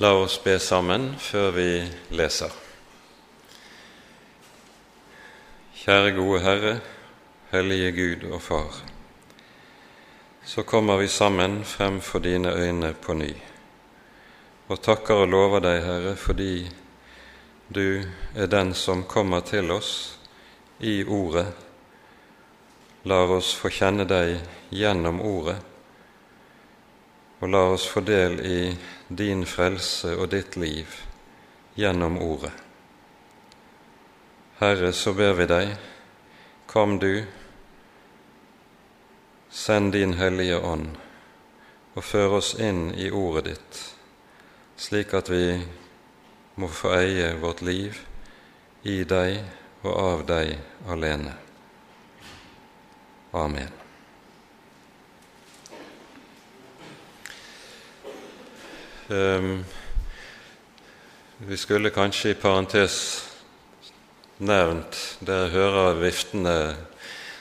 La oss be sammen før vi leser. Kjære gode Herre, hellige Gud og Far. Så kommer vi sammen frem for dine øyne på ny, og takker og lover deg, Herre, fordi du er den som kommer til oss i Ordet. Lar oss få kjenne deg gjennom Ordet, og la oss få del i din frelse og ditt liv gjennom Ordet. Herre, så ber vi deg, kom du, send din Hellige Ånd og før oss inn i Ordet ditt, slik at vi må få eie vårt liv i deg og av deg alene. Amen. Vi skulle kanskje i parentes nevnt Der hører viftene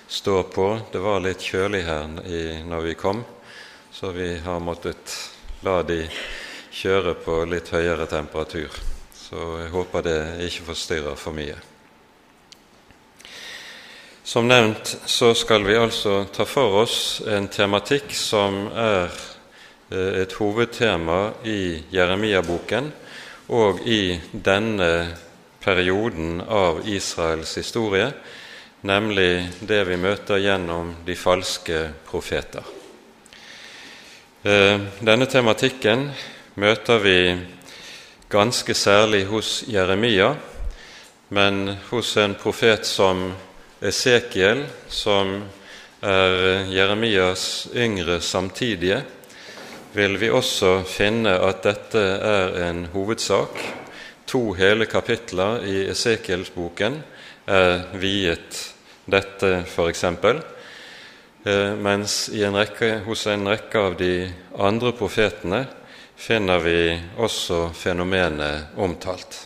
stå på. Det var litt kjølig her når vi kom, så vi har måttet la de kjøre på litt høyere temperatur. Så jeg håper det ikke forstyrrer for mye. Som nevnt så skal vi altså ta for oss en tematikk som er et hovedtema i Jeremia-boken og i denne perioden av Israels historie, nemlig det vi møter gjennom de falske profeter. Eh, denne tematikken møter vi ganske særlig hos Jeremia, men hos en profet som Esekiel, som er Jeremias yngre samtidige, vil vi også finne at dette er en hovedsak. To hele kapitler i Esekielsboken er viet dette, f.eks., eh, mens en rekke, hos en rekke av de andre profetene finner vi også fenomenet omtalt.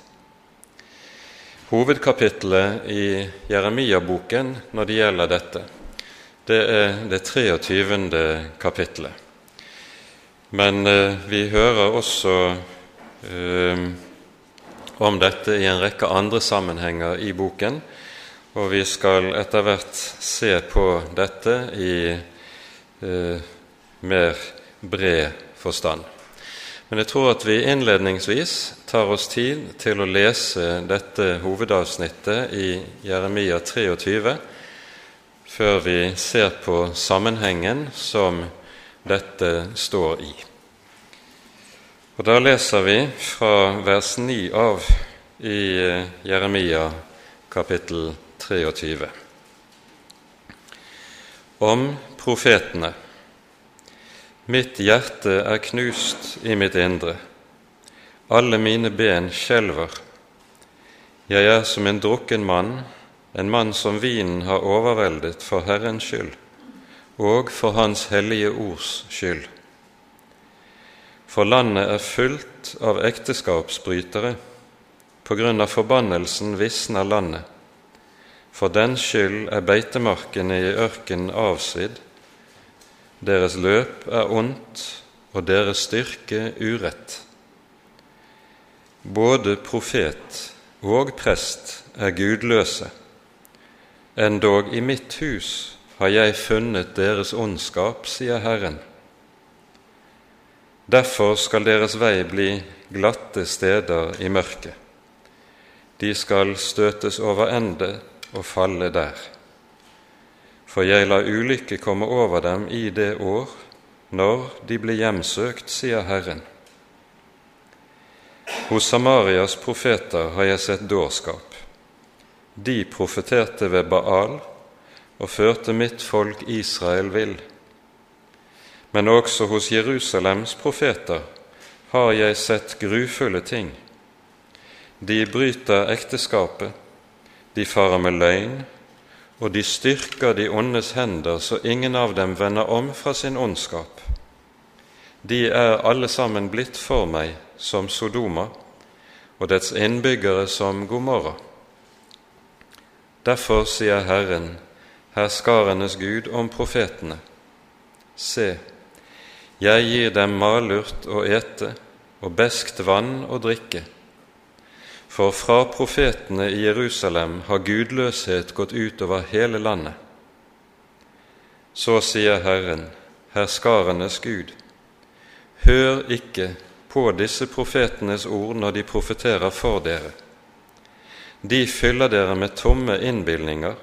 Hovedkapitlet i Jeremia-boken når det gjelder dette, det er det 23. kapitlet. Men eh, vi hører også eh, om dette i en rekke andre sammenhenger i boken, og vi skal etter hvert se på dette i eh, mer bred forstand. Men jeg tror at vi innledningsvis tar oss tid til å lese dette hovedavsnittet i Jeremia 23, før vi ser på sammenhengen som dette står i. Og Da leser vi fra vers 9 av i eh, Jeremia kapittel 23 om profetene. Mitt hjerte er knust i mitt indre, alle mine ben skjelver. Jeg er som en drukken mann, en mann som vinen har overveldet for Herrens skyld og for Hans hellige ords skyld. For landet er fullt av ekteskapsbrytere. På grunn av forbannelsen visner landet. For den skyld er beitemarkene i ørkenen avsvidd. Deres løp er ondt, og deres styrke urett. Både profet og prest er gudløse, endog i mitt hus har jeg funnet deres ondskap, sier Herren. Derfor skal deres vei bli glatte steder i mørket. De skal støtes over ende og falle der. For jeg lar ulykke komme over dem i det år når de blir hjemsøkt, sier Herren. Hos Samarias profeter har jeg sett dårskap. De profeterte ved Baal og førte mitt folk Israel vill. Men også hos Jerusalems profeter har jeg sett grufulle ting. De bryter ekteskapet, de farer med løgn, og de styrker de ondes hender så ingen av dem vender om fra sin ondskap. De er alle sammen blitt for meg som Sodoma, og dets innbyggere som Gomorra. Derfor sier Herren, herskarenes Gud, om profetene. Se, jeg gir dem malurt å ete og beskt vann å drikke. For fra profetene i Jerusalem har gudløshet gått ut over hele landet. Så sier Herren, herskarenes Gud, hør ikke på disse profetenes ord når de profeterer for dere. De fyller dere med tomme innbilninger,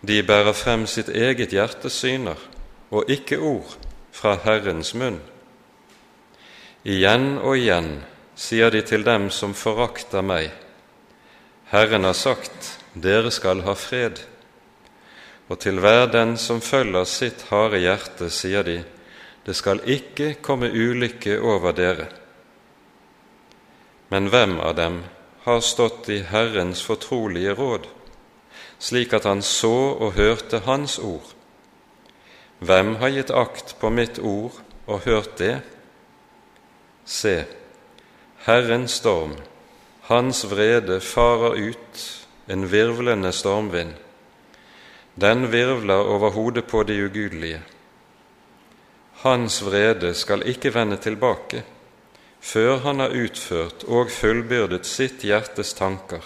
de bærer frem sitt eget hjertes syner, og ikke ord fra Herrens munn. Igjen og igjen sier de til dem som forakter meg, Herren har sagt, dere skal ha fred. Og til hver den som følger sitt harde hjerte, sier de, det skal ikke komme ulykke over dere. Men hvem av dem har stått i Herrens fortrolige råd, slik at han så og hørte Hans ord? Hvem har gitt akt på mitt ord og hørt det? Se, Herrens storm, hans vrede farer ut, en virvlende stormvind. Den virvler over hodet på de ugudelige. Hans vrede skal ikke vende tilbake før han har utført og fullbyrdet sitt hjertes tanker.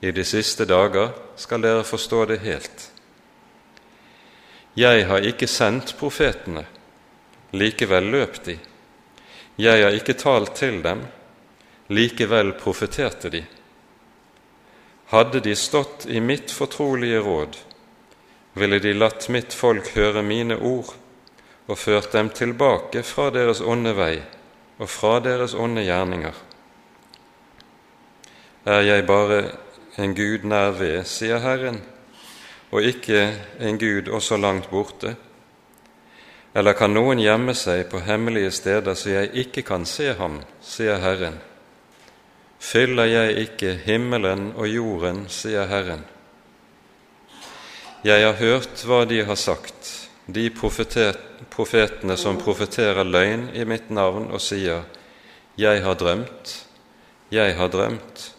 I de siste dager skal dere forstå det helt. Jeg har ikke sendt profetene, likevel løp de. Jeg har ikke talt til dem, likevel profeterte de. Hadde de stått i mitt fortrolige råd, ville de latt mitt folk høre mine ord og ført dem tilbake fra deres onde vei og fra deres onde gjerninger. Er jeg bare en Gud nær ved, sier Herren, og ikke en Gud også langt borte? Eller kan noen gjemme seg på hemmelige steder så jeg ikke kan se ham, sier Herren. Fyller jeg ikke himmelen og jorden, sier Herren. Jeg har hørt hva de har sagt, de profetene som profeterer løgn i mitt navn og sier, Jeg har drømt, jeg har drømt.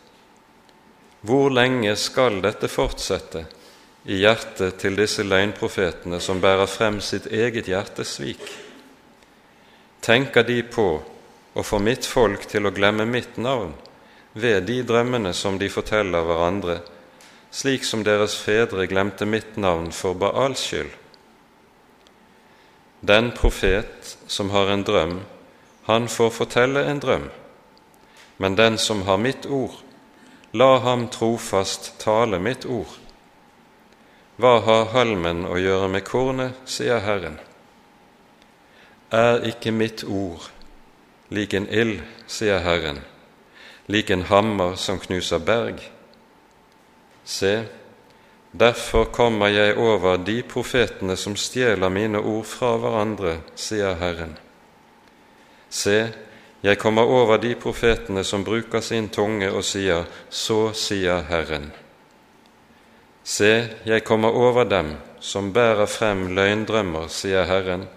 Hvor lenge skal dette fortsette? i hjertet til disse løgnprofetene som bærer frem sitt eget hjertesvik? Tenker de på å få mitt folk til å glemme mitt navn ved de drømmene som de forteller hverandre, slik som deres fedre glemte mitt navn for Baals skyld? Den profet som har en drøm, han får fortelle en drøm, men den som har mitt ord, la ham trofast tale mitt ord. Hva har halmen å gjøre med kornet, sier Herren. Er ikke mitt ord lik en ild, sier Herren, lik en hammer som knuser berg? Se, derfor kommer jeg over de profetene som stjeler mine ord fra hverandre, sier Herren. Se, jeg kommer over de profetene som bruker sin tunge og sier, Så sier Herren. Se, jeg kommer over dem som bærer frem løgndrømmer, sier Herren,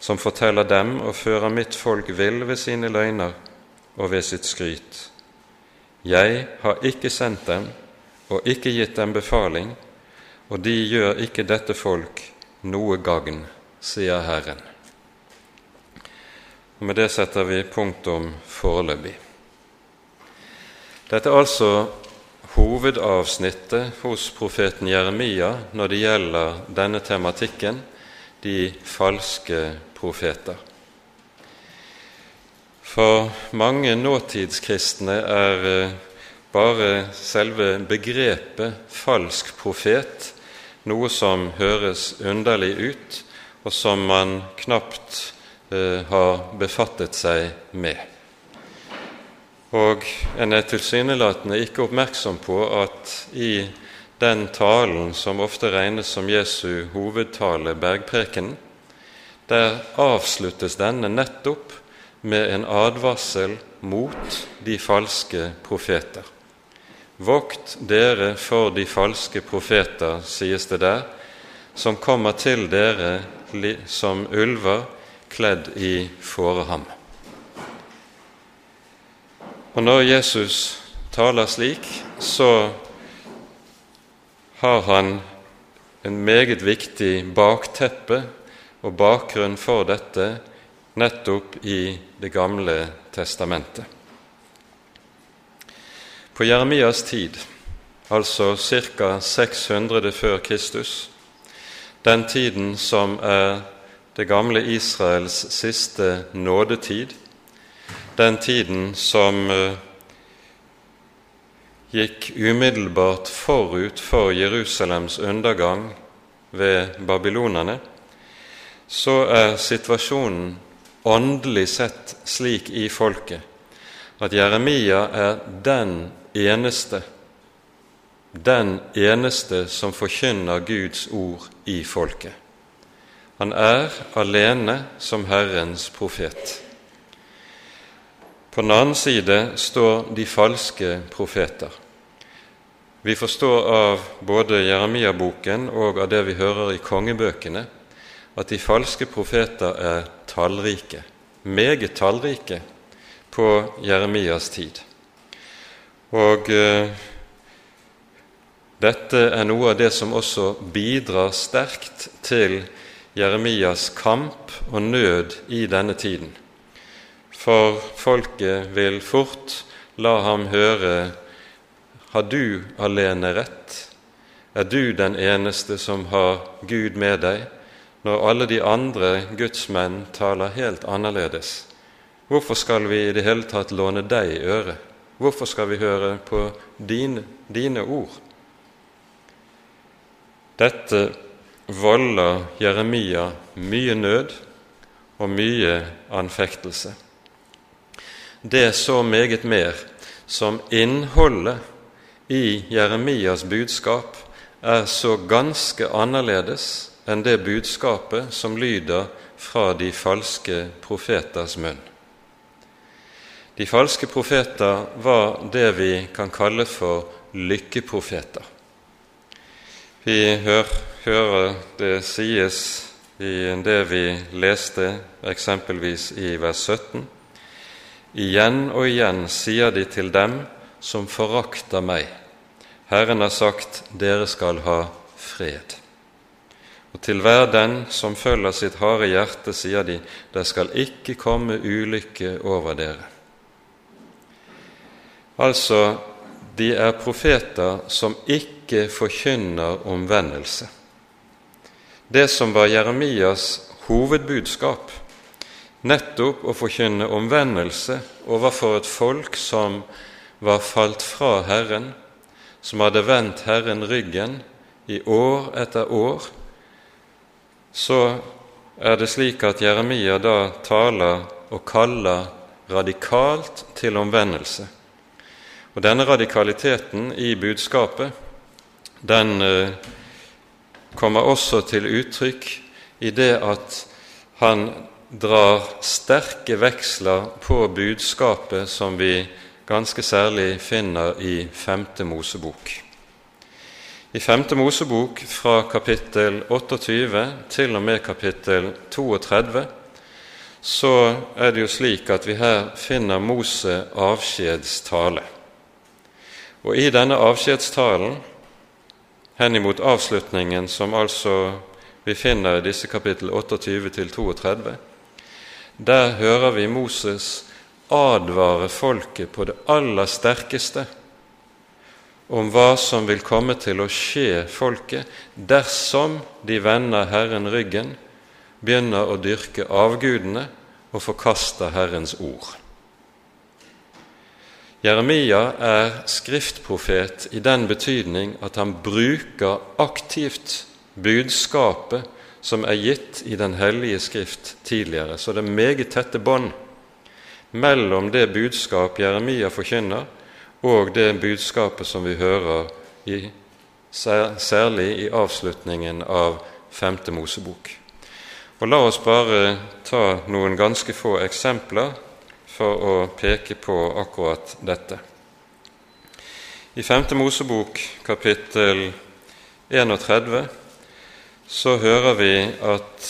som forteller dem og fører mitt folk vill ved sine løgner og ved sitt skryt. Jeg har ikke sendt dem og ikke gitt dem befaling, og de gjør ikke dette folk noe gagn, sier Herren. Og Med det setter vi punktum foreløpig. Dette er altså hovedavsnittet hos profeten Jeremia når det gjelder denne tematikken, de falske profeter. For mange nåtidskristne er eh, bare selve begrepet falsk profet noe som høres underlig ut, og som man knapt eh, har befattet seg med. Og en er tilsynelatende ikke oppmerksom på at i den talen som ofte regnes som Jesu hovedtale, bergprekenen, der avsluttes denne nettopp med en advarsel mot de falske profeter. Vokt dere for de falske profeter, sies det der, som kommer til dere som ulver kledd i fåreham. Og når Jesus taler slik, så har han en meget viktig bakteppe og bakgrunn for dette nettopp i Det gamle testamentet. På Jeremias tid, altså ca. 600 før Kristus, den tiden som er det gamle Israels siste nådetid, den tiden som eh, gikk umiddelbart forut for Jerusalems undergang ved babylonerne, så er situasjonen åndelig sett slik i folket at Jeremia er den eneste, den eneste som forkynner Guds ord i folket. Han er alene som Herrens profet. På den annen side står de falske profeter. Vi forstår av både Jeremia-boken og av det vi hører i kongebøkene, at de falske profeter er tallrike, meget tallrike, på Jeremias tid. Og eh, dette er noe av det som også bidrar sterkt til Jeremias kamp og nød i denne tiden. For folket vil fort la ham høre har du alene rett? Er du den eneste som har Gud med deg, når alle de andre gudsmenn taler helt annerledes? Hvorfor skal vi i det hele tatt låne deg øre? Hvorfor skal vi høre på dine, dine ord? Dette volder Jeremia mye nød og mye anfektelse. Det er så meget mer som innholdet i Jeremias budskap er så ganske annerledes enn det budskapet som lyder fra de falske profeters munn. De falske profeter var det vi kan kalle for lykkeprofeter. Vi hør, hører det sies i det vi leste eksempelvis i vers 17. Igjen og igjen sier de til dem som forakter meg. Herren har sagt, dere skal ha fred. Og til hver den som følger sitt harde hjerte, sier de, det skal ikke komme ulykke over dere. Altså, de er profeter som ikke forkynner omvendelse. Det som var Jeremias hovedbudskap, nettopp å forkynne omvendelse overfor et folk som var falt fra Herren, som hadde vendt Herren ryggen i år etter år, så er det slik at Jeremia da taler og kaller radikalt til omvendelse. Og Denne radikaliteten i budskapet den eh, kommer også til uttrykk i det at han drar sterke veksler på budskapet som vi ganske særlig finner i Femte Mosebok. I Femte Mosebok fra kapittel 28 til og med kapittel 32 så er det jo slik at vi her finner Mose avskjedstale. Og i denne avskjedstalen, henimot avslutningen, som altså vi finner i disse kapittel 28 til 32, der hører vi Moses advare folket på det aller sterkeste om hva som vil komme til å skje folket dersom de vender Herren ryggen, begynner å dyrke avgudene og forkaster Herrens ord. Jeremia er skriftprofet i den betydning at han bruker aktivt budskapet som er gitt i Den hellige skrift tidligere. Så det er meget tette bånd mellom det budskap Jeremia forkynner, og det budskapet som vi hører i, særlig i avslutningen av Femte Mosebok. Og La oss bare ta noen ganske få eksempler for å peke på akkurat dette. I 5. Mosebok kapittel 31 så hører vi at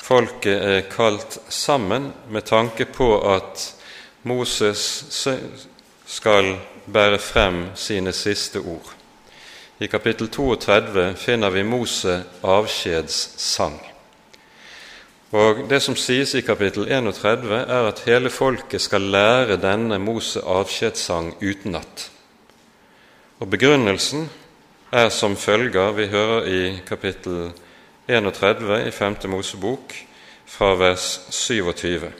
folket er kalt sammen med tanke på at Moses skal bære frem sine siste ord. I kapittel 32 finner vi Mose avskjedssang. Og Det som sies i kapittel 31, er at hele folket skal lære denne Mose avskjedssang utenat. Og Begrunnelsen er som følger Vi hører i kapittel 31 i 5. Mosebok fra vers 27.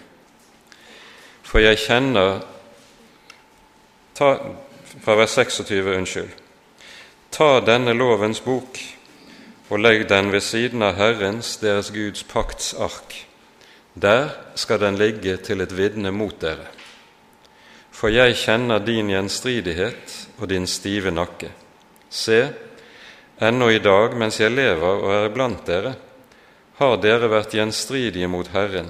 For jeg kjenner ta, Fra vers 26, unnskyld. Ta denne lovens bok og legg den ved siden av Herrens, deres Guds pakts ark. Der skal den ligge til et vitne mot dere. For jeg kjenner din gjenstridighet og din stive nakke. Se, ennå i dag mens jeg lever og er iblant dere, har dere vært gjenstridige mot Herren.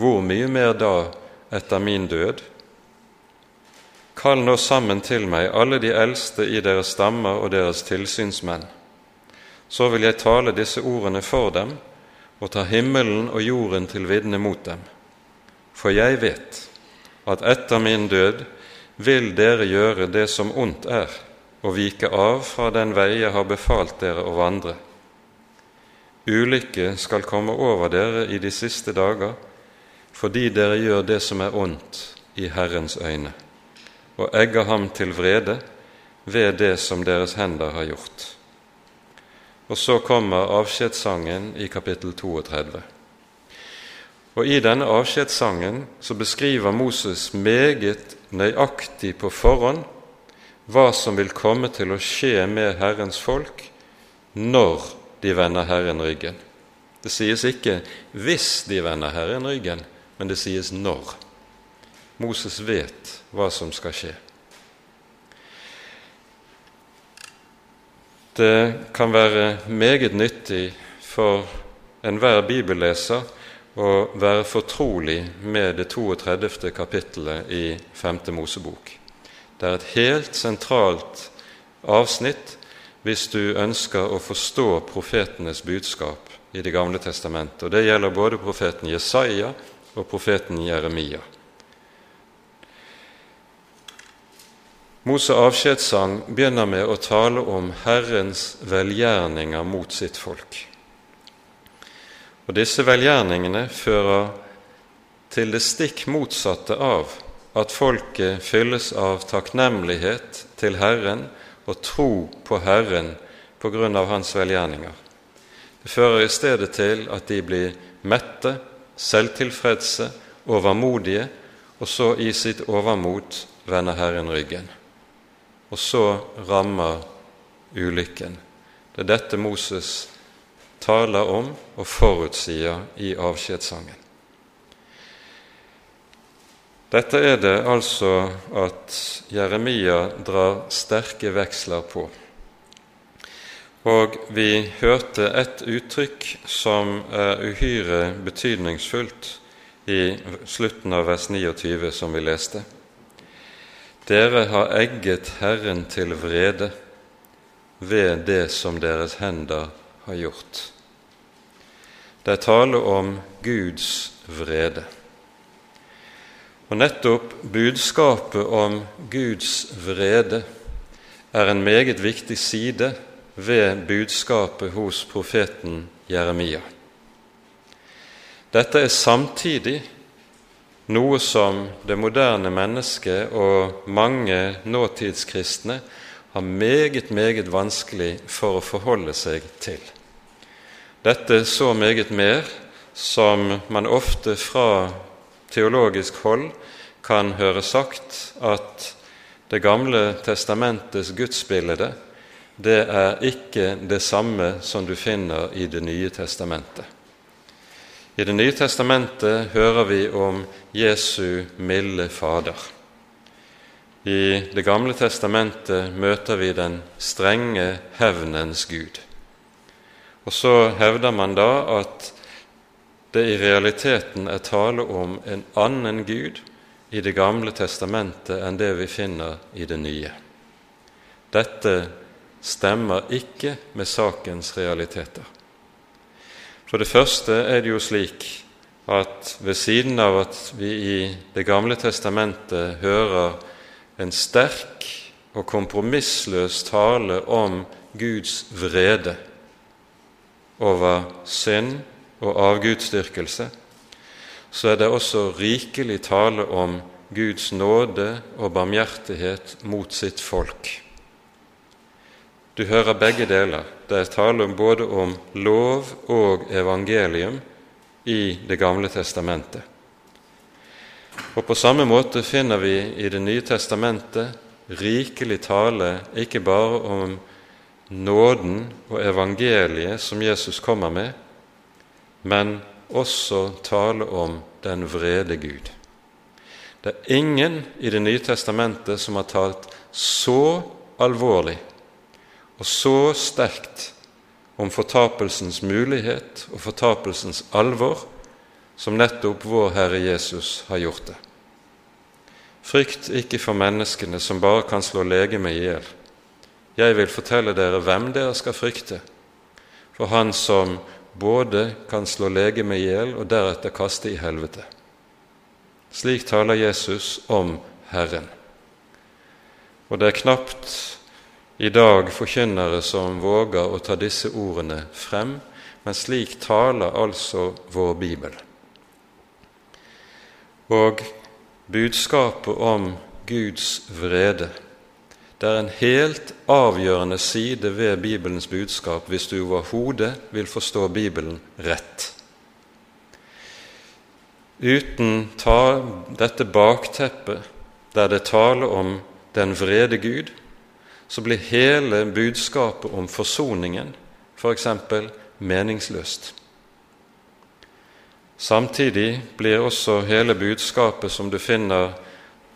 Hvor mye mer da etter min død? Kall nå sammen til meg alle de eldste i deres stammer og deres tilsynsmenn så vil jeg tale disse ordene for dem og ta himmelen og jorden til vitne mot dem. For jeg vet at etter min død vil dere gjøre det som ondt er, og vike av fra den vei jeg har befalt dere å vandre. Ulykke skal komme over dere i de siste dager, fordi dere gjør det som er ondt i Herrens øyne, og egger ham til vrede ved det som deres hender har gjort. Og så kommer avskjedssangen i kapittel 32. Og I denne avskjedssangen så beskriver Moses meget nøyaktig på forhånd hva som vil komme til å skje med Herrens folk når de vender Herren ryggen. Det sies ikke 'hvis de vender Herren ryggen', men det sies 'når'. Moses vet hva som skal skje. Det kan være meget nyttig for enhver bibelleser å være fortrolig med det 32. kapittelet i 5. Mosebok. Det er et helt sentralt avsnitt hvis du ønsker å forstå profetenes budskap i Det gamle testamentet. Og Det gjelder både profeten Jesaja og profeten Jeremia. Mose avskjedssang begynner med å tale om Herrens velgjerninger mot sitt folk. Og Disse velgjerningene fører til det stikk motsatte av at folket fylles av takknemlighet til Herren og tro på Herren på grunn av Hans velgjerninger. Det fører i stedet til at de blir mette, selvtilfredse, overmodige, og så i sitt overmot vender Herren ryggen og så rammer ulykken. Det er dette Moses taler om og forutsier i avskjedssangen. Dette er det altså at Jeremia drar sterke veksler på. Og vi hørte et uttrykk som er uhyre betydningsfullt i slutten av vers 29, som vi leste. Dere har egget Herren til vrede ved det som deres hender har gjort. Det er tale om Guds vrede. Og nettopp budskapet om Guds vrede er en meget viktig side ved budskapet hos profeten Jeremia. Dette er samtidig noe som det moderne mennesket og mange nåtidskristne har meget, meget vanskelig for å forholde seg til. Dette så meget mer som man ofte fra teologisk hold kan høre sagt at Det gamle testamentets gudsbilde det er ikke det samme som du finner i Det nye testamentet. I Det nye testamentet hører vi om Jesu milde Fader. I Det gamle testamentet møter vi den strenge hevnens Gud. Og så hevder man da at det i realiteten er tale om en annen Gud i Det gamle testamentet enn det vi finner i Det nye. Dette stemmer ikke med sakens realiteter. For det første er det jo slik at ved siden av at vi i Det gamle testamentet hører en sterk og kompromissløs tale om Guds vrede over synd og avgudsdyrkelse, så er det også rikelig tale om Guds nåde og barmhjertighet mot sitt folk. Du hører begge deler. Det er tale om både om lov og evangelium i Det gamle testamentet. Og På samme måte finner vi i Det nye testamentet rikelig tale ikke bare om nåden og evangeliet som Jesus kommer med, men også tale om den vrede Gud. Det er ingen i Det nye testamentet som har talt så alvorlig og så sterkt om fortapelsens mulighet og fortapelsens alvor som nettopp vår Herre Jesus har gjort det. Frykt ikke for menneskene som bare kan slå legemet i hjel. Jeg vil fortelle dere hvem dere skal frykte, for Han som både kan slå legemet i hjel og deretter kaste i helvete. Slik taler Jesus om Herren. Og det er knapt i dag forkynnere som våger å ta disse ordene frem, men slik taler altså vår Bibel. Og budskapet om Guds vrede det er en helt avgjørende side ved Bibelens budskap hvis du overhodet vil forstå Bibelen rett. Uten dette bakteppet der det taler om den vrede Gud, så blir hele budskapet om forsoningen f.eks. For meningsløst. Samtidig blir også hele budskapet som du finner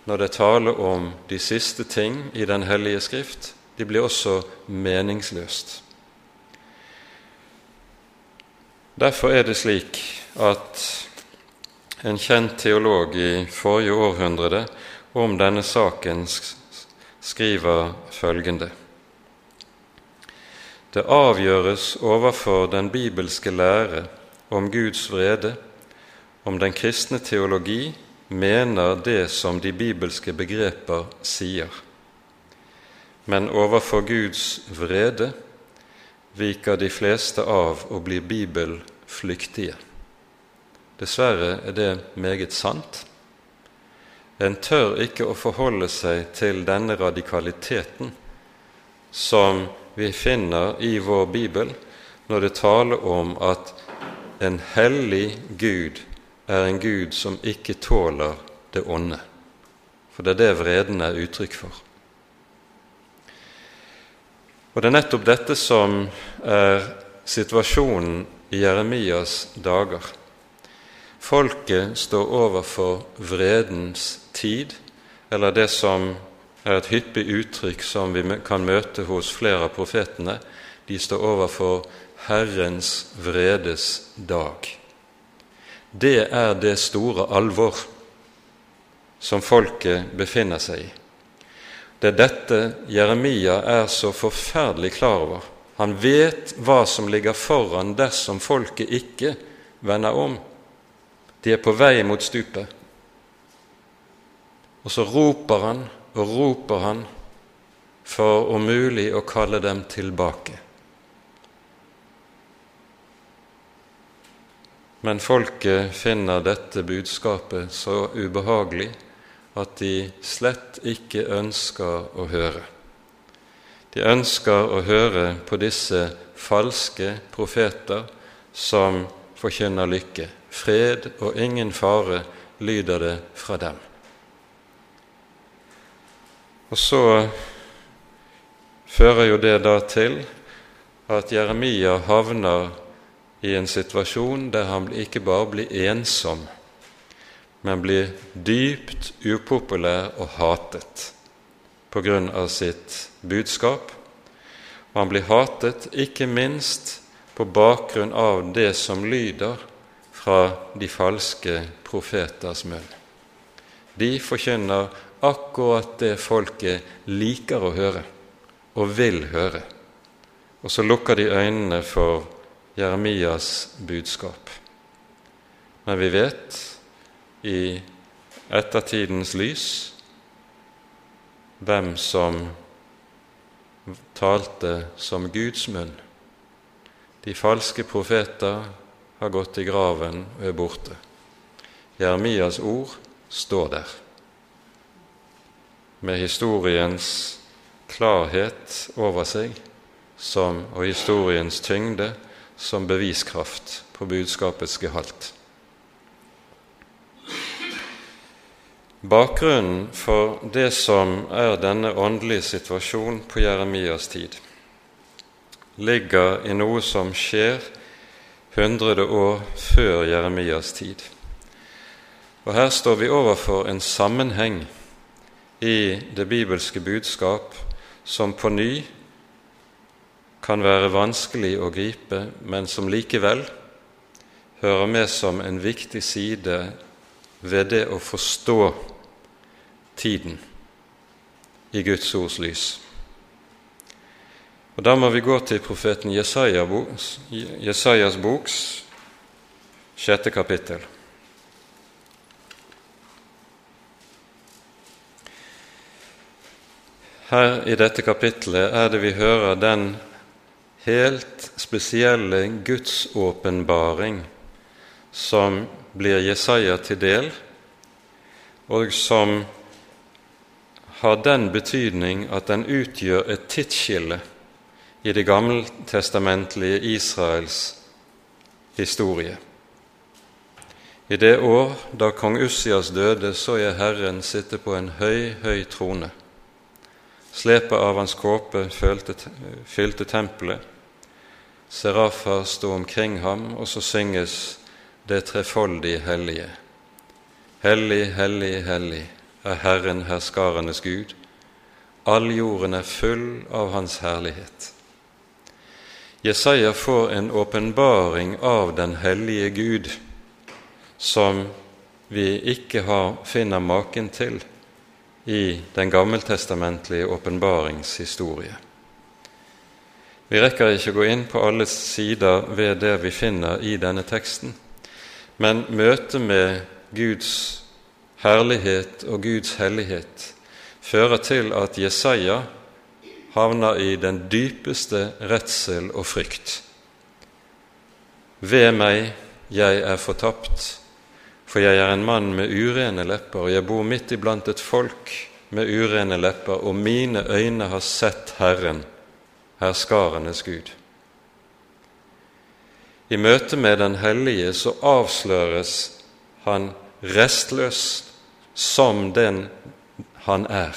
når det taler om de siste ting i Den hellige skrift, de blir også meningsløst. Derfor er det slik at en kjent teolog i forrige århundre om denne saken skriver følgende Det avgjøres overfor den bibelske lære om Guds vrede, om den kristne teologi mener det som de bibelske begreper sier. Men overfor Guds vrede viker de fleste av og blir bibelflyktige. Dessverre er det meget sant. En tør ikke å forholde seg til denne radikaliteten som vi finner i vår bibel når det taler om at en hellig Gud er en Gud som ikke tåler det onde. For det er det vreden er uttrykk for. Og det er nettopp dette som er situasjonen i Jeremias dager. Folket står overfor vredens tid, eller det som er et hyppig uttrykk som vi kan møte hos flere av profetene. De står overfor Herrens vredes dag det er det store alvor som folket befinner seg i. Det er dette Jeremia er så forferdelig klar over. Han vet hva som ligger foran dersom folket ikke vender om. De er på vei mot stupet. Og så roper han og roper han for om mulig å kalle dem tilbake. Men folket finner dette budskapet så ubehagelig at de slett ikke ønsker å høre. De ønsker å høre på disse falske profeter som forkynner lykke. Fred og ingen fare lyder det fra dem. Og så fører jo det da til at Jeremia havner i en situasjon der han ikke bare blir ensom, men blir dypt upopulær og hatet på grunn av sitt budskap. Og han blir hatet ikke minst på bakgrunn av det som lyder fra de falske profeters munn. De forkynner akkurat det folket liker å høre og vil høre. Og så lukker de øynene for Jeremias budskap. Men vi vet i ettertidens lys hvem som talte som Guds munn. De falske profeter har gått i graven og er borte. Jeremias ord står der, med historiens klarhet over seg som, og historiens tyngde som beviskraft på budskapets gehalt. Bakgrunnen for det som er denne åndelige situasjonen på Jeremias tid, ligger i noe som skjer hundrede år før Jeremias tid. Og Her står vi overfor en sammenheng i det bibelske budskap som på ny kan være vanskelig å gripe, men som likevel hører med som en viktig side ved det å forstå tiden i Guds ords lys. Og Da må vi gå til profeten Jesajas boks sjette kapittel. Her i dette kapitlet er det vi hører den helt spesielle gudsåpenbaring som blir Jesaja til del, og som har den betydning at den utgjør et tidsskille i det gammeltestamentlige Israels historie. I det år da kong Ussias døde, så jeg Herren sitte på en høy, høy trone. Slepet av hans kåpe fylte tempelet. Serafer sto omkring ham, og så synges det trefoldige hellige. Hellig, hellig, hellig er Herren herskarenes Gud. All jorden er full av Hans herlighet. Jesaja får en åpenbaring av den hellige Gud som vi ikke har, finner maken til i den gammeltestamentlige åpenbaringshistorie. Vi rekker ikke å gå inn på alle sider ved det vi finner i denne teksten, men møtet med Guds herlighet og Guds hellighet fører til at Jesaja havner i den dypeste redsel og frykt. Ved meg, jeg er fortapt, for jeg er en mann med urene lepper, og jeg bor midt iblant et folk med urene lepper, og mine øyne har sett Herren, herskarenes Gud. I møte med Den hellige så avsløres han restløs som den han er,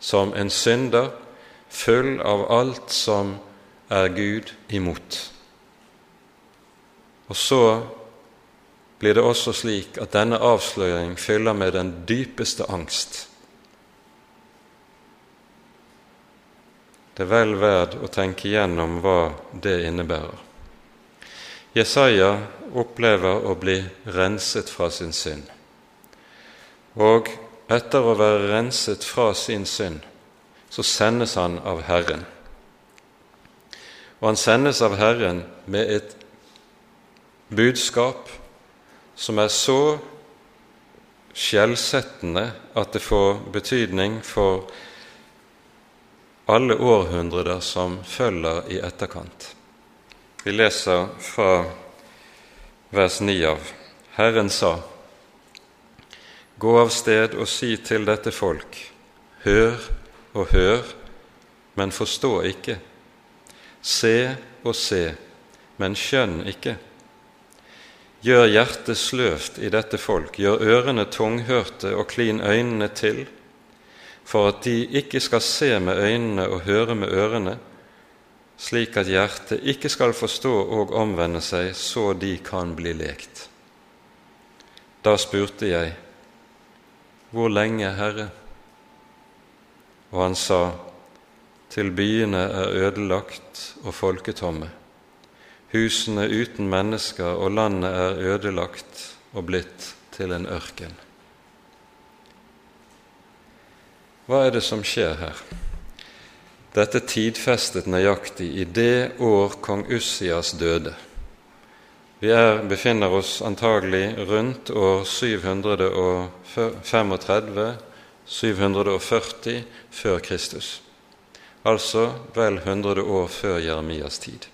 som en synder full av alt som er Gud imot. Og så blir det også slik at denne avsløring fyller med den dypeste angst. Det er vel verd å tenke igjennom hva det innebærer. Jesaja opplever å bli renset fra sin synd. Og etter å være renset fra sin synd, så sendes han av Herren. Og han sendes av Herren med et budskap som er så skjellsettende at det får betydning for alle århundrer som følger i etterkant. Vi leser fra vers 9 av Herren sa:" Gå av sted og si til dette folk, hør og hør, men forstå ikke. Se og se, men skjønn ikke. Gjør hjertet sløvt i dette folk, gjør ørene tunghørte og klin øynene til, for at de ikke skal se med øynene og høre med ørene, slik at hjertet ikke skal forstå og omvende seg, så de kan bli lekt. Da spurte jeg, hvor lenge, Herre? Og han sa, Til byene er ødelagt og folketomme. Husene uten mennesker, og landet er ødelagt og blitt til en ørken. Hva er det som skjer her? Dette tidfestet nøyaktig i det år kong Ussias døde. Vi er, befinner oss antagelig rundt år 735 740 før Kristus, altså vel 100 år før Jeremias tid.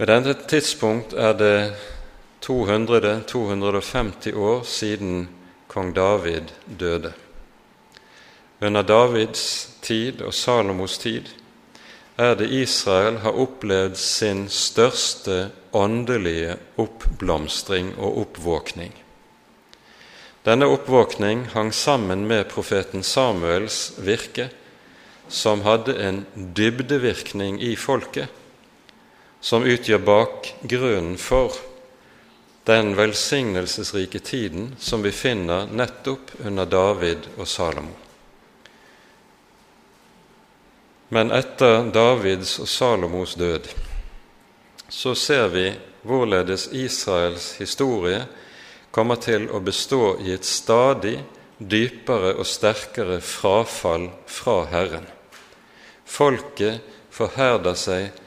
Ved dette tidspunkt er det 200-250 år siden kong David døde. Under Davids tid og Salomos tid er det Israel har opplevd sin største åndelige oppblomstring og oppvåkning. Denne oppvåkning hang sammen med profeten Samuels virke, som hadde en dybdevirkning i folket, som utgjør bakgrunnen for den velsignelsesrike tiden som vi finner nettopp under David og Salomo. Men etter Davids og Salomos død så ser vi hvorledes Israels historie kommer til å bestå i et stadig dypere og sterkere frafall fra Herren. Folket forherder seg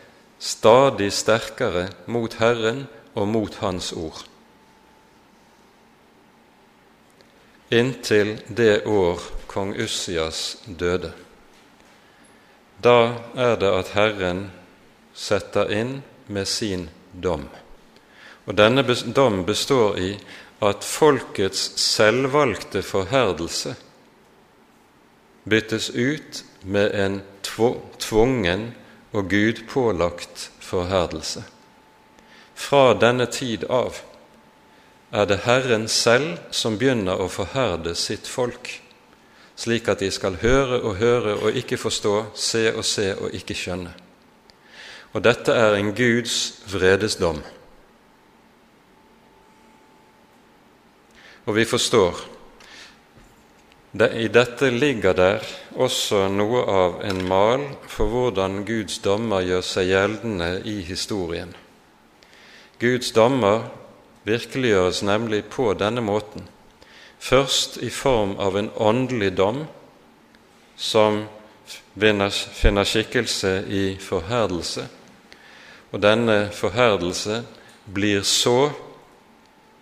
stadig sterkere mot Herren og mot Hans ord. Inntil det år kong Ussias døde. Da er det at Herren setter inn med sin dom. Og denne dom består i at folkets selvvalgte forherdelse byttes ut med en tvungen og gudpålagt forherdelse. Fra denne tid av er det Herren selv som begynner å forherde sitt folk, slik at de skal høre og høre og ikke forstå, se og se og ikke skjønne. Og dette er en Guds vredesdom. Og vi forstår i dette ligger der også noe av en mal for hvordan Guds dommer gjør seg gjeldende i historien. Guds dommer virkeliggjøres nemlig på denne måten. Først i form av en åndelig dom som finner skikkelse i forherdelse, og denne forherdelse blir så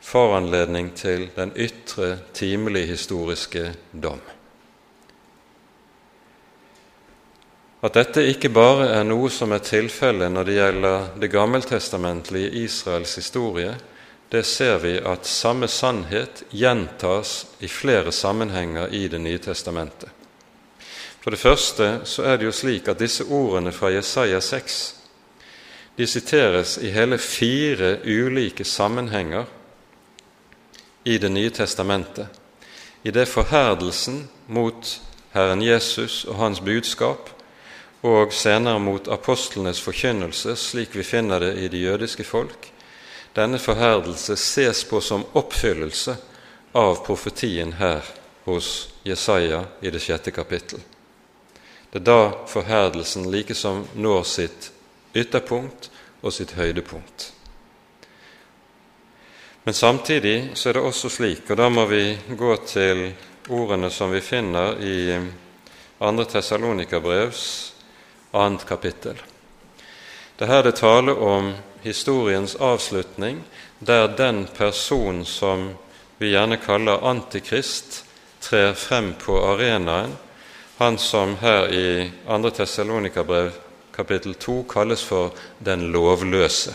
foranledning til den ytre, timelige historiske dom. At dette ikke bare er noe som er tilfellet når det gjelder det gammeltestamentlige Israels historie, det ser vi at samme sannhet gjentas i flere sammenhenger i Det nye testamentet. For det første så er det jo slik at disse ordene fra Jesaja 6 de siteres i hele fire ulike sammenhenger i Det nye testamentet, i det forherdelsen mot Herren Jesus og hans budskap, og senere mot apostlenes forkynnelse, slik vi finner det i det jødiske folk, denne forherdelse ses på som oppfyllelse av profetien her hos Jesaja i det sjette kapittel. Det er da forherdelsen likesom når sitt ytterpunkt og sitt høydepunkt. Men samtidig så er det også slik, og da må vi gå til ordene som vi finner i 2. Tessalonikerbrevs annet kapittel. Det er her det tale om historiens avslutning, der den person som vi gjerne kaller Antikrist, trer frem på arenaen, han som her i 2. Tessalonikerbrev kapittel 2 kalles for den lovløse.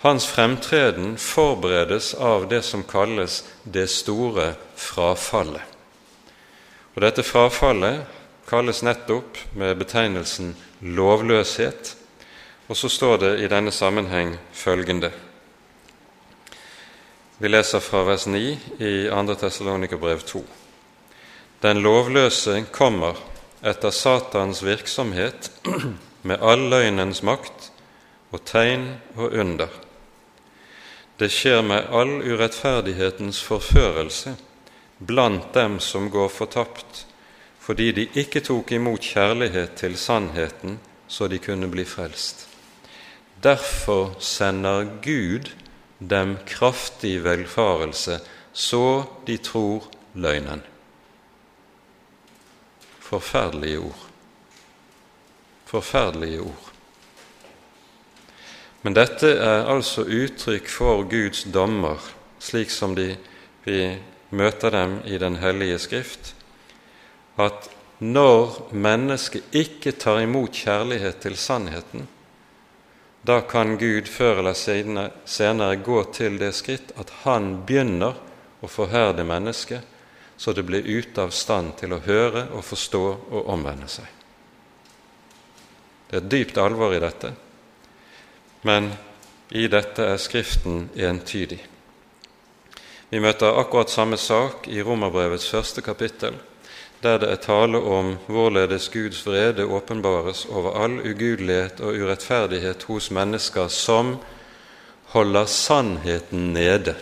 Hans fremtreden forberedes av det som kalles det store frafallet. Og Dette frafallet kalles nettopp med betegnelsen lovløshet. Og så står det i denne sammenheng følgende Vi leser fra vers 9 i 2. Tessalonikerbrev 2. Den lovløse kommer etter Satans virksomhet med all løgnens makt og tegn og under det skjer med all urettferdighetens forførelse blant dem som går fortapt, fordi de ikke tok imot kjærlighet til sannheten så de kunne bli frelst. Derfor sender Gud dem kraftig velfarelse, så de tror løgnen. Forferdelige ord. Forferdelige ord. Men dette er altså uttrykk for Guds dommer, slik som de, vi møter dem i Den hellige Skrift, at når mennesket ikke tar imot kjærlighet til sannheten, da kan Gud før eller senere gå til det skritt at han begynner å forherde mennesket, så det blir ute av stand til å høre og forstå og omvende seg. Det er dypt alvor i dette, men i dette er Skriften entydig. Vi møter akkurat samme sak i Romerbrevets første kapittel, der det er tale om hvorledes Guds vrede åpenbares over all ugudelighet og urettferdighet hos mennesker som holder sannheten nede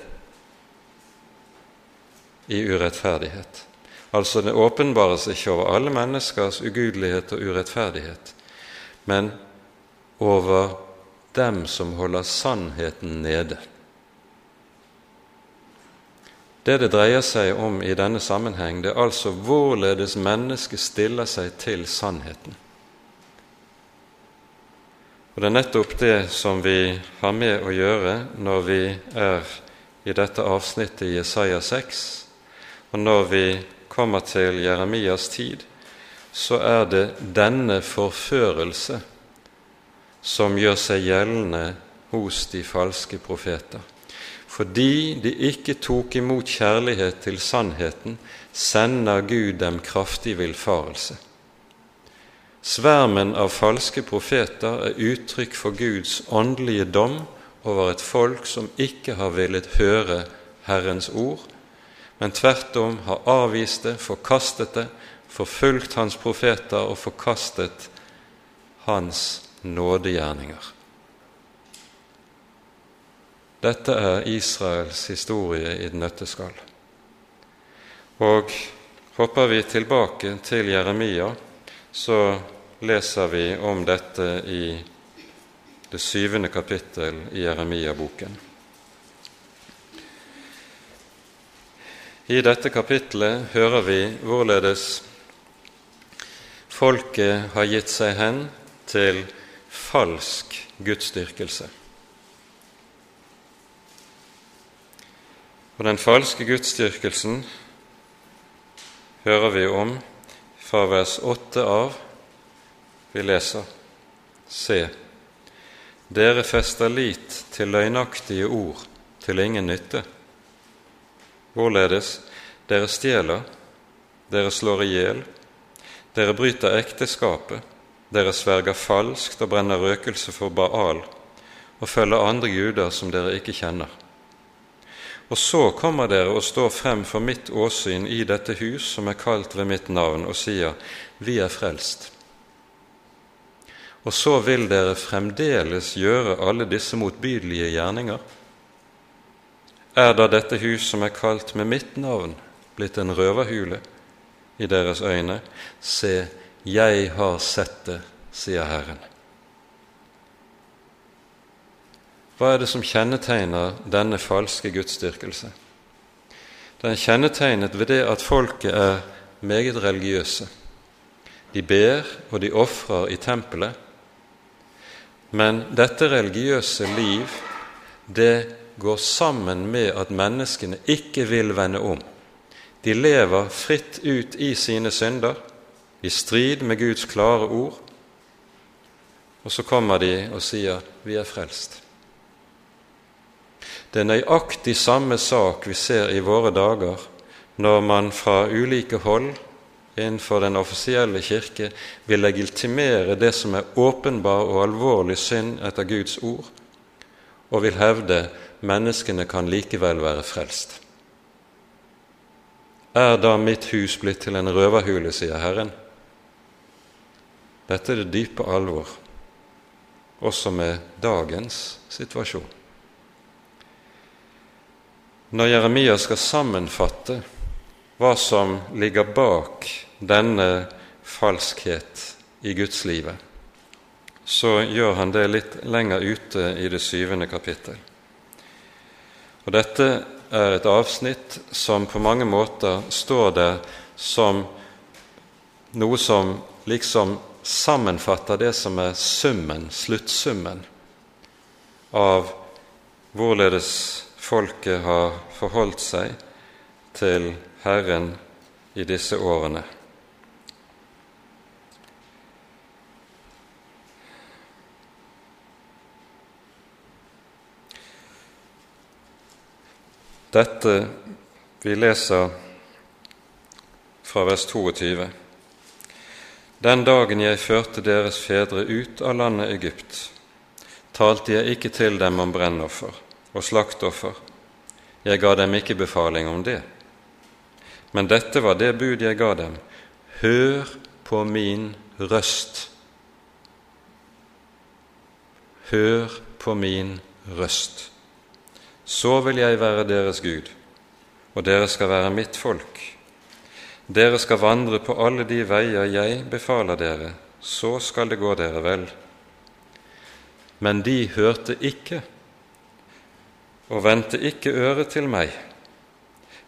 i urettferdighet. Altså, det åpenbares ikke over alle menneskers ugudelighet og urettferdighet, men over dem som holder sannheten nede. Det det dreier seg om i denne sammenheng, det er altså hvorledes mennesket stiller seg til sannheten. Og Det er nettopp det som vi har med å gjøre når vi er i dette avsnittet i Jesaja 6, og når vi kommer til Jeremias tid, så er det denne forførelse som gjør seg gjeldende hos de falske profeter. Fordi de ikke tok imot kjærlighet til sannheten, sender Gud dem kraftig villfarelse. Svermen av falske profeter er uttrykk for Guds åndelige dom over et folk som ikke har villet høre Herrens ord, men tvert om har avvist det, forkastet det, forfulgt hans profeter og forkastet hans nådegjerninger. Dette er Israels historie i et nøtteskall. Og hopper vi tilbake til Jeremia, så leser vi om dette i det syvende kapittel i Jeremia-boken. I dette kapitlet hører vi hvorledes folket har gitt seg hen til falsk gudsdyrkelse. Og den falske gudsdyrkelsen hører vi om fra vers 8 av. Vi leser Se, dere fester lit til løgnaktige ord til ingen nytte. Hvorledes dere stjeler, dere slår i hjel, dere bryter ekteskapet, dere sverger falskt og brenner røkelse for Baal og følger andre guder som dere ikke kjenner. Og så kommer dere og står frem for mitt åsyn i dette hus som er kalt ved mitt navn, og sier, Vi er frelst. Og så vil dere fremdeles gjøre alle disse motbydelige gjerninger. Er da dette hus som er kalt med mitt navn, blitt en røverhule i deres øyne? Se, jeg har sett det, sier Herren. Hva er det som kjennetegner denne falske gudsdyrkelse? Den er kjennetegnet ved det at folket er meget religiøse. De ber og de ofrer i tempelet, men dette religiøse liv, det går sammen med at menneskene ikke vil vende om. De lever fritt ut i sine synder, i strid med Guds klare ord. Og så kommer de og sier 'Vi er frelst'. Det er nøyaktig samme sak vi ser i våre dager når man fra ulike hold innenfor den offisielle kirke vil legitimere det som er åpenbar og alvorlig synd etter Guds ord, og vil hevde menneskene kan likevel være frelst. Er da mitt hus blitt til en røverhule, sier Herren? Dette er det dype alvor, også med dagens situasjon. Når Jeremia skal sammenfatte hva som ligger bak denne falskhet i gudslivet, så gjør han det litt lenger ute i det syvende kapittel. Og Dette er et avsnitt som på mange måter står der som noe som liksom sammenfatter det som er summen, sluttsummen, av hvorledes folket har forholdt seg til Herren i disse årene. Dette vi leser fra vers 22. Den dagen jeg førte deres fedre ut av landet Egypt, talte jeg ikke til dem om brennoffer og slaktoffer. Jeg ga dem ikke befaling om det. Men dette var det bud jeg ga dem. Hør på min røst. Hør på min røst. Så vil jeg være deres Gud, og dere skal være mitt folk. Dere skal vandre på alle de veier jeg befaler dere, så skal det gå dere vel. Men de hørte ikke og vendte ikke øret til meg.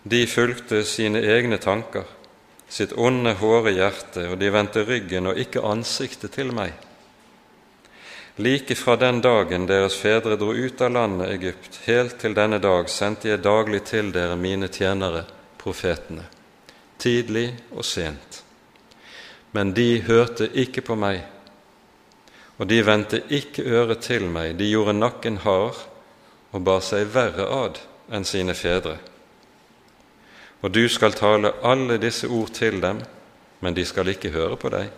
De fulgte sine egne tanker, sitt onde, hårde hjerte, og de vendte ryggen og ikke ansiktet til meg. Like fra den dagen deres fedre dro ut av landet Egypt, helt til denne dag sendte jeg daglig til dere mine tjenere, profetene, tidlig og sent. Men de hørte ikke på meg, og de vendte ikke øret til meg, de gjorde nakken hard og bar seg verre ad enn sine fedre. Og du skal tale alle disse ord til dem, men de skal ikke høre på deg.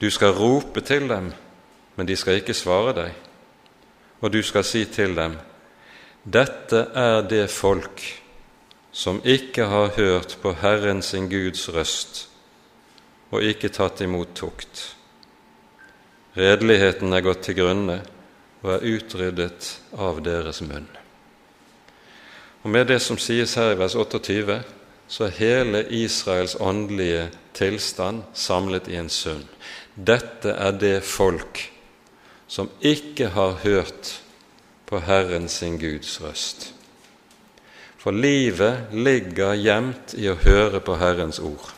Du skal rope til dem, men de skal ikke svare deg. Og du skal si til dem, dette er det folk som ikke har hørt på Herren sin Guds røst og ikke tatt imot tukt. Redeligheten er gått til grunne og er utryddet av deres munn. Og Med det som sies her i vers 28, så er hele Israels åndelige tilstand samlet i en sum. Dette er det folk som ikke har hørt på Herren sin Guds røst. For livet ligger gjemt i å høre på Herrens ord.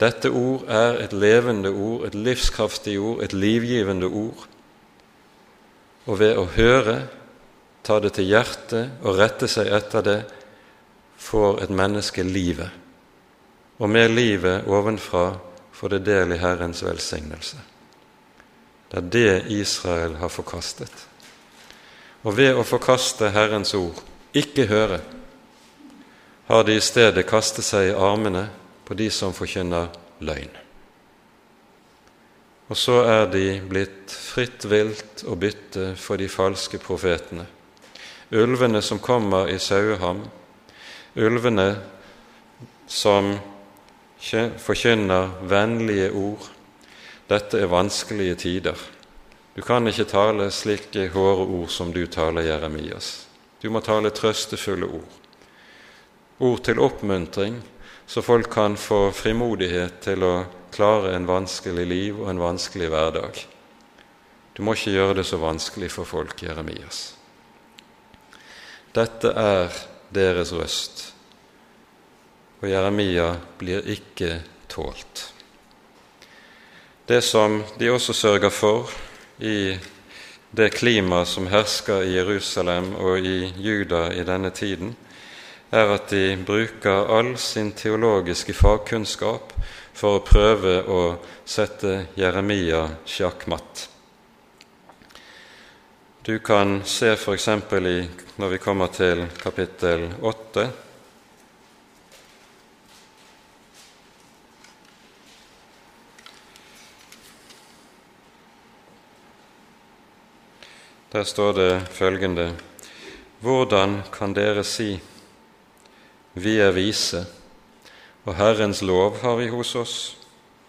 Dette ord er et levende ord, et livskraftig ord, et livgivende ord. Og ved å høre, ta det til hjertet og rette seg etter det, får et menneske livet. Og med livet ovenfra får det del i Herrens velsignelse. Det er det Israel har forkastet. Og ved å forkaste Herrens ord, ikke høre, har de i stedet kastet seg i armene på de som forkynner løgn. Og så er de blitt fritt vilt å bytte for de falske profetene. Ulvene som kommer i saueham, ulvene som forkynner vennlige ord, dette er vanskelige tider. Du kan ikke tale slike hårde ord som du taler, Jeremias. Du må tale trøstefulle ord. Ord til oppmuntring, så folk kan få frimodighet til å klare en vanskelig liv og en vanskelig hverdag. Du må ikke gjøre det så vanskelig for folk, Jeremias. Dette er deres røst, og Jeremia blir ikke tålt. Det som de også sørger for i det klimaet som hersker i Jerusalem og i Juda i denne tiden, er at de bruker all sin teologiske fagkunnskap for å prøve å sette Jeremia sjakkmatt. Du kan se f.eks. når vi kommer til kapittel 8 Der står det følgende Hvordan kan dere si vi er vise, og Herrens lov har vi hos oss?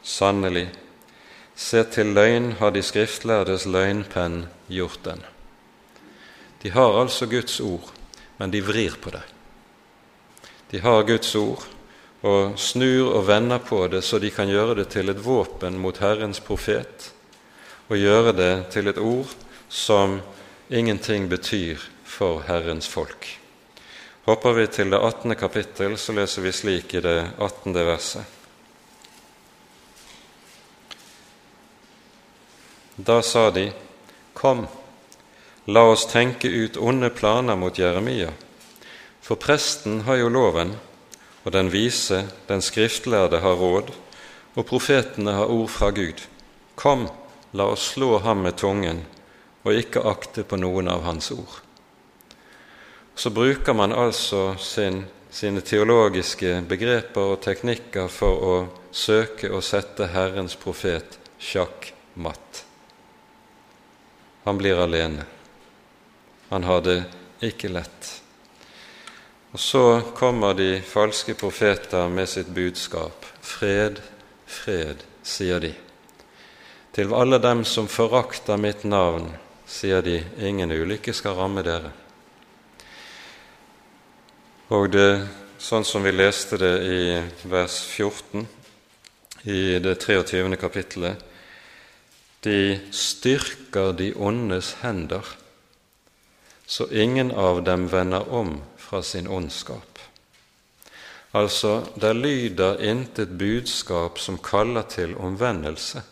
Sannelig, se til løgn har de skriftlærdes løgnpenn gjort den. De har altså Guds ord, men de vrir på det. De har Guds ord og snur og vender på det så de kan gjøre det til et våpen mot Herrens profet, og gjøre det til et ord som ingenting betyr for Herrens folk. Hopper vi til det 18. kapittel, så leser vi slik i det 18. verset. Da sa de, Kom, la oss tenke ut onde planer mot Jeremia, for presten har jo loven, og den vise, den skriftlærde, har råd, og profetene har ord fra Gud. Kom, la oss slå ham med tungen og ikke akte på noen av hans ord. så bruker man altså sin, sine teologiske begreper og teknikker for å søke å sette Herrens profet sjakk matt. Han blir alene. Han har det ikke lett. Og så kommer de falske profeter med sitt budskap. Fred, fred, sier de. Til alle dem som forakter mitt navn, sier de, ingen ulykke skal ramme dere. Og det, sånn som vi leste det i vers 14 i det 23. kapittelet, de styrker de ondes hender, så ingen av dem vender om fra sin ondskap. Altså, der lyder intet budskap som kaller til omvendelse.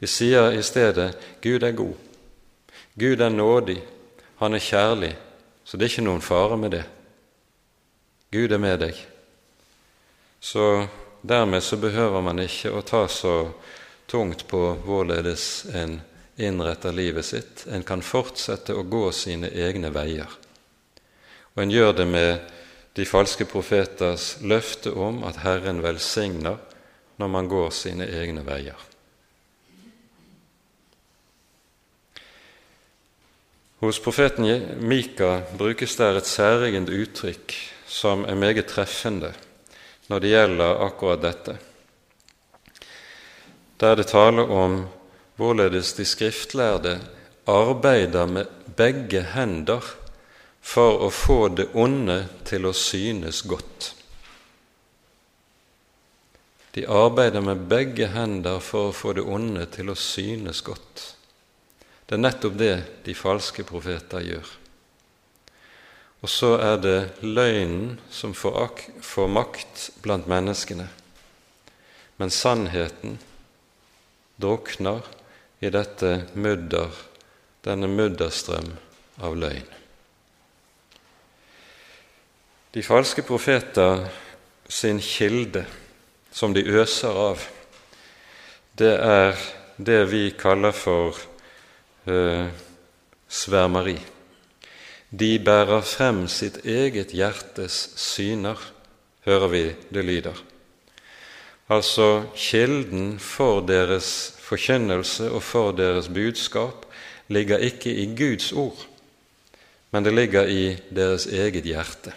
De sier i stedet 'Gud er god', 'Gud er nådig', 'Han er kjærlig', så det er ikke noen fare med det. Gud er med deg. Så dermed så behøver man ikke å ta så tungt på hvorledes en innretter livet sitt. En kan fortsette å gå sine egne veier. Og en gjør det med de falske profeters løfte om at Herren velsigner når man går sine egne veier. Hos profeten Mika brukes der et særegent uttrykk som er meget treffende når det gjelder akkurat dette der det taler om hvorledes de skriftlærde arbeider med begge hender for å få det onde til å synes godt. De arbeider med begge hender for å få det onde til å synes godt. Det er nettopp det de falske profeter gjør. Og så er det løgnen som får, makt blant menneskene, men sannheten drukner i dette mudder, denne mudderstrøm av løgn. De falske profeter sin kilde, som de øser av, det er det vi kaller for eh, svermeri. De bærer frem sitt eget hjertes syner, hører vi det lyder. Altså kilden for deres forkynnelse og for deres budskap ligger ikke i Guds ord, men det ligger i deres eget hjerte.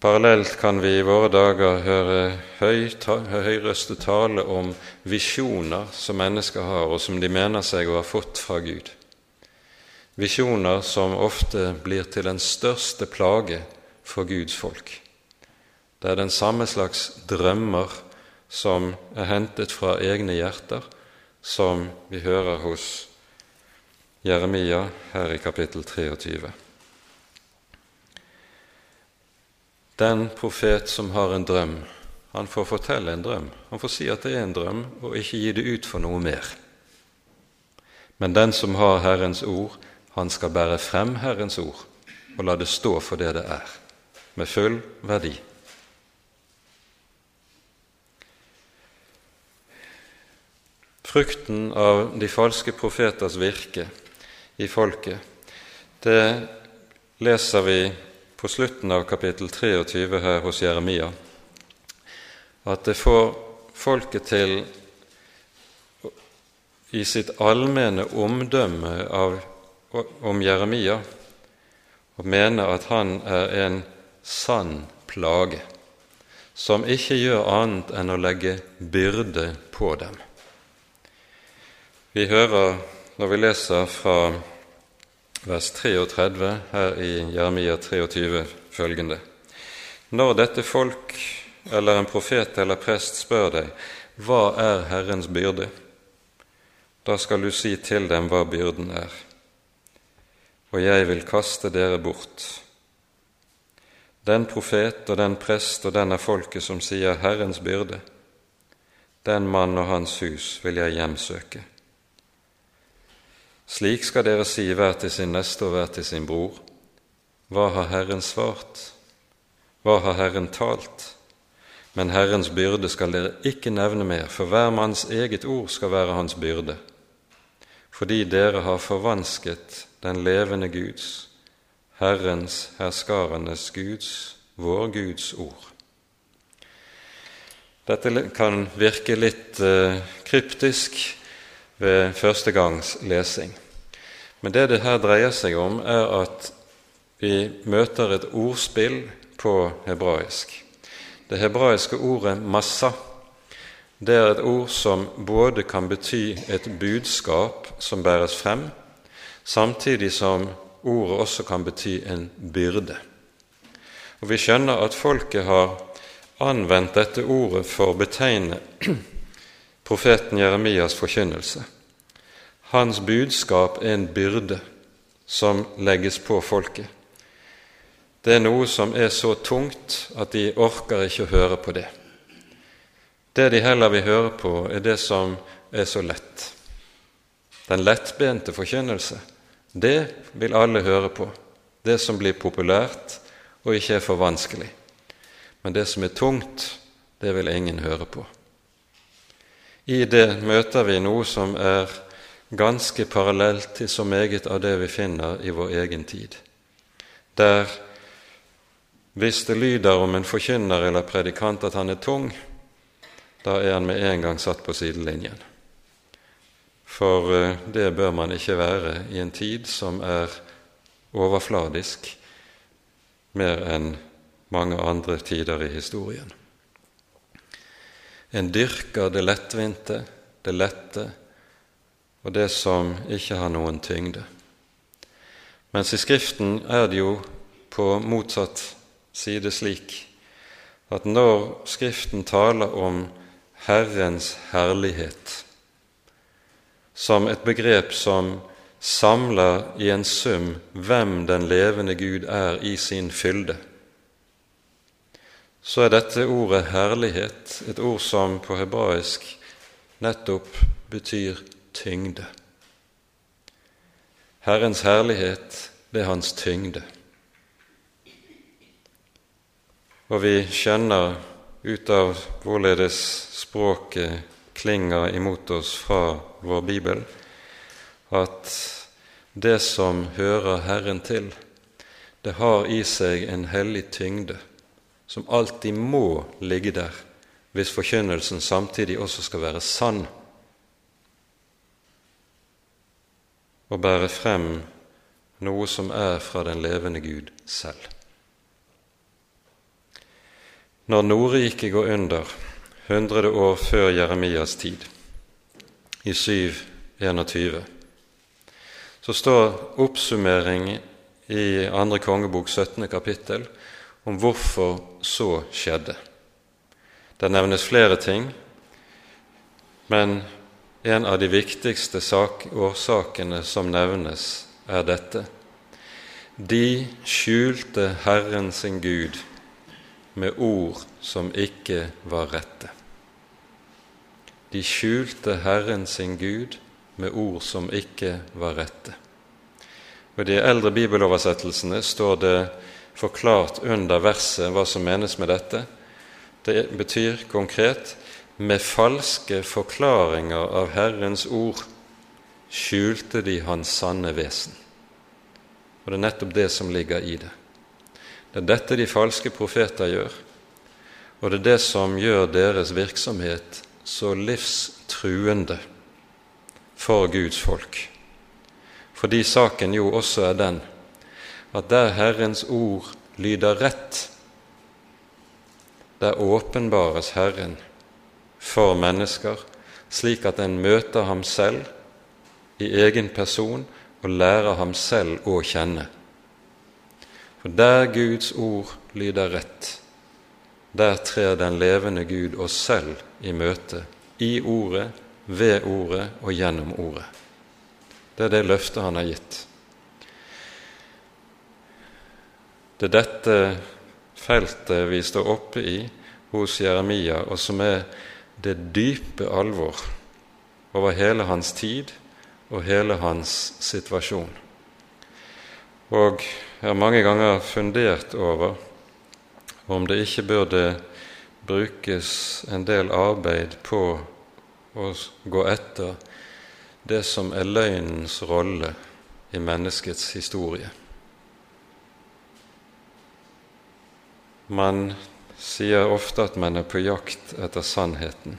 Parallelt kan vi i våre dager høre høyrøstet tale om visjoner som mennesker har, og som de mener seg å ha fått fra Gud. Visjoner som ofte blir til den største plage for Guds folk. Det er den samme slags drømmer som er hentet fra egne hjerter, som vi hører hos Jeremia her i kapittel 23. Den profet som har en drøm, han får fortelle en drøm. Han får si at det er en drøm, og ikke gi det ut for noe mer. Men den som har Herrens ord, han skal bære frem Herrens ord og la det stå for det det er, med full verdi. Frukten av de falske profeters virke i folket, det leser vi på slutten av kapittel 23 her hos Jeremia. At det får folket til i sitt allmenne omdømme av, om Jeremia å mene at han er en sann plage, som ikke gjør annet enn å legge byrde på dem. Vi hører når vi leser fra vers 33 her i Jeremia 23 følgende Når dette folk eller en profet eller prest spør deg hva er Herrens byrde, da skal du si til dem hva byrden er, og jeg vil kaste dere bort. Den profet og den prest og den er folket som sier Herrens byrde, den mann og hans hus vil jeg hjemsøke. Slik skal dere si hver til sin neste og hver til sin bror. Hva har Herren svart? Hva har Herren talt? Men Herrens byrde skal dere ikke nevne mer, for hver manns eget ord skal være hans byrde. Fordi dere har forvansket den levende Guds Herrens, herskarenes Guds, vår Guds ord. Dette kan virke litt eh, kryptisk ved første gangs lesing. Men det det her dreier seg om, er at vi møter et ordspill på hebraisk. Det hebraiske ordet 'massa' det er et ord som både kan bety et budskap som bæres frem, samtidig som ordet også kan bety en byrde. Og Vi skjønner at folket har anvendt dette ordet for å betegne profeten Jeremias forkynnelse. Hans budskap er en byrde som legges på folket. Det er noe som er så tungt at de orker ikke å høre på det. Det de heller vil høre på, er det som er så lett. Den lettbente forkynnelse, det vil alle høre på. Det som blir populært og ikke er for vanskelig. Men det som er tungt, det vil ingen høre på. I det møter vi noe som er ganske parallelt til så meget av det vi finner i vår egen tid, der hvis det lyder om en forkynner eller predikant at han er tung, da er han med en gang satt på sidelinjen. For eh, det bør man ikke være i en tid som er overfladisk mer enn mange andre tider i historien. En dyrker det lettvinte, det lette og det som ikke har noen tyngde. Mens i Skriften er det jo på motsatt side slik at når Skriften taler om Herrens herlighet som et begrep som samler i en sum hvem den levende Gud er i sin fylde, så er dette ordet herlighet et ord som på hebraisk nettopp betyr tyngde. Herrens herlighet, det er hans tyngde. Og vi skjønner ut av hvorledes språket klinger imot oss fra vår bibel, at det som hører Herren til, det har i seg en hellig tyngde som alltid må ligge der hvis forkynnelsen samtidig også skal være sann og bære frem noe som er fra den levende Gud selv. Når Nordriket går under, hundrede år før Jeremias tid, i 721, så står oppsummering i andre kongebok 17. kapittel om hvorfor så skjedde. Det nevnes flere ting, men en av de viktigste sak, årsakene som nevnes, er dette. De skjulte Herren sin Gud med ord som ikke var rette. De skjulte Herren sin Gud med ord som ikke var rette. Og I de eldre bibeloversettelsene står det forklart under verset hva som menes med dette. Det betyr konkret med falske forklaringer av Herrens ord skjulte de Hans sanne vesen. Og det er nettopp det som ligger i det. Det er dette de falske profeter gjør, og det er det som gjør deres virksomhet så livstruende for Guds folk. Fordi saken jo også er den at der Herrens ord lyder rett, der åpenbares Herren for mennesker, slik at en møter ham selv i egen person og lærer ham selv å kjenne. For der Guds ord lyder rett, der trer den levende Gud oss selv i møte, i Ordet, ved Ordet og gjennom Ordet. Det er det løftet han har gitt. Det er dette feltet vi står oppe i hos Jeremia, og som er det dype alvor over hele hans tid og hele hans situasjon. Og jeg har mange ganger fundert over om det ikke burde brukes en del arbeid på å gå etter det som er løgnens rolle i menneskets historie. Man sier ofte at man er på jakt etter sannheten,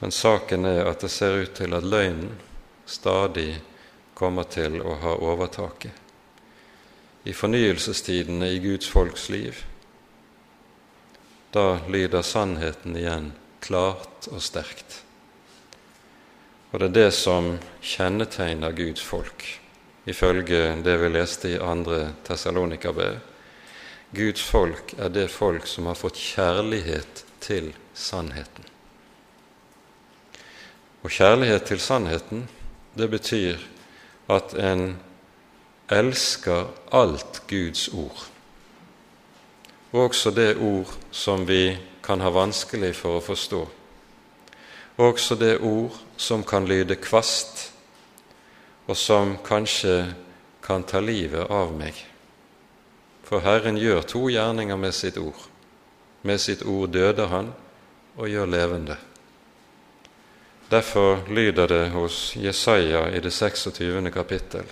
men saken er at det ser ut til at løgnen stadig kommer til å ha overtaket. I fornyelsestidene i Guds folks liv, da lyder sannheten igjen klart og sterkt. Og det er det som kjennetegner Guds folk, ifølge det vi leste i andre Tessalonika-brev. Guds folk er det folk som har fått kjærlighet til sannheten. Og kjærlighet til sannheten, det betyr at en elsker alt Guds ord, også det ord som vi kan ha vanskelig for å forstå, også det ord som kan lyde kvast, og som kanskje kan ta livet av meg. For Herren gjør to gjerninger med sitt ord. Med sitt ord døder han og gjør levende. Derfor lyder det hos Jesaja i det 26. kapittel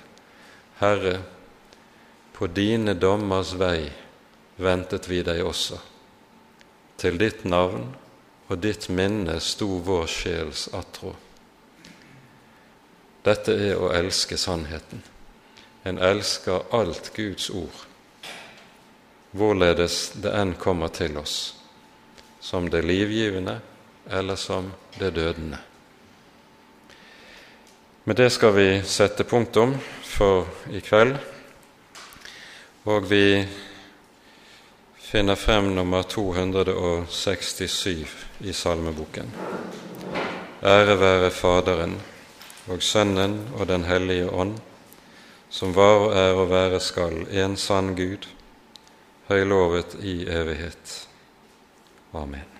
Herre, på dine dommers vei ventet vi deg også. Til ditt navn og ditt minne sto vår sjels attrå. Dette er å elske sannheten. En elsker alt Guds ord hvorledes det enn kommer til oss, som det livgivende eller som det dødende. Med det skal vi sette punktum for i kveld, og vi finner frem nummer 267 i salmeboken. Ære være Faderen og Sønnen og Den hellige ånd, som var og er og være skal en sann Gud, høylovet i evighet. Amen.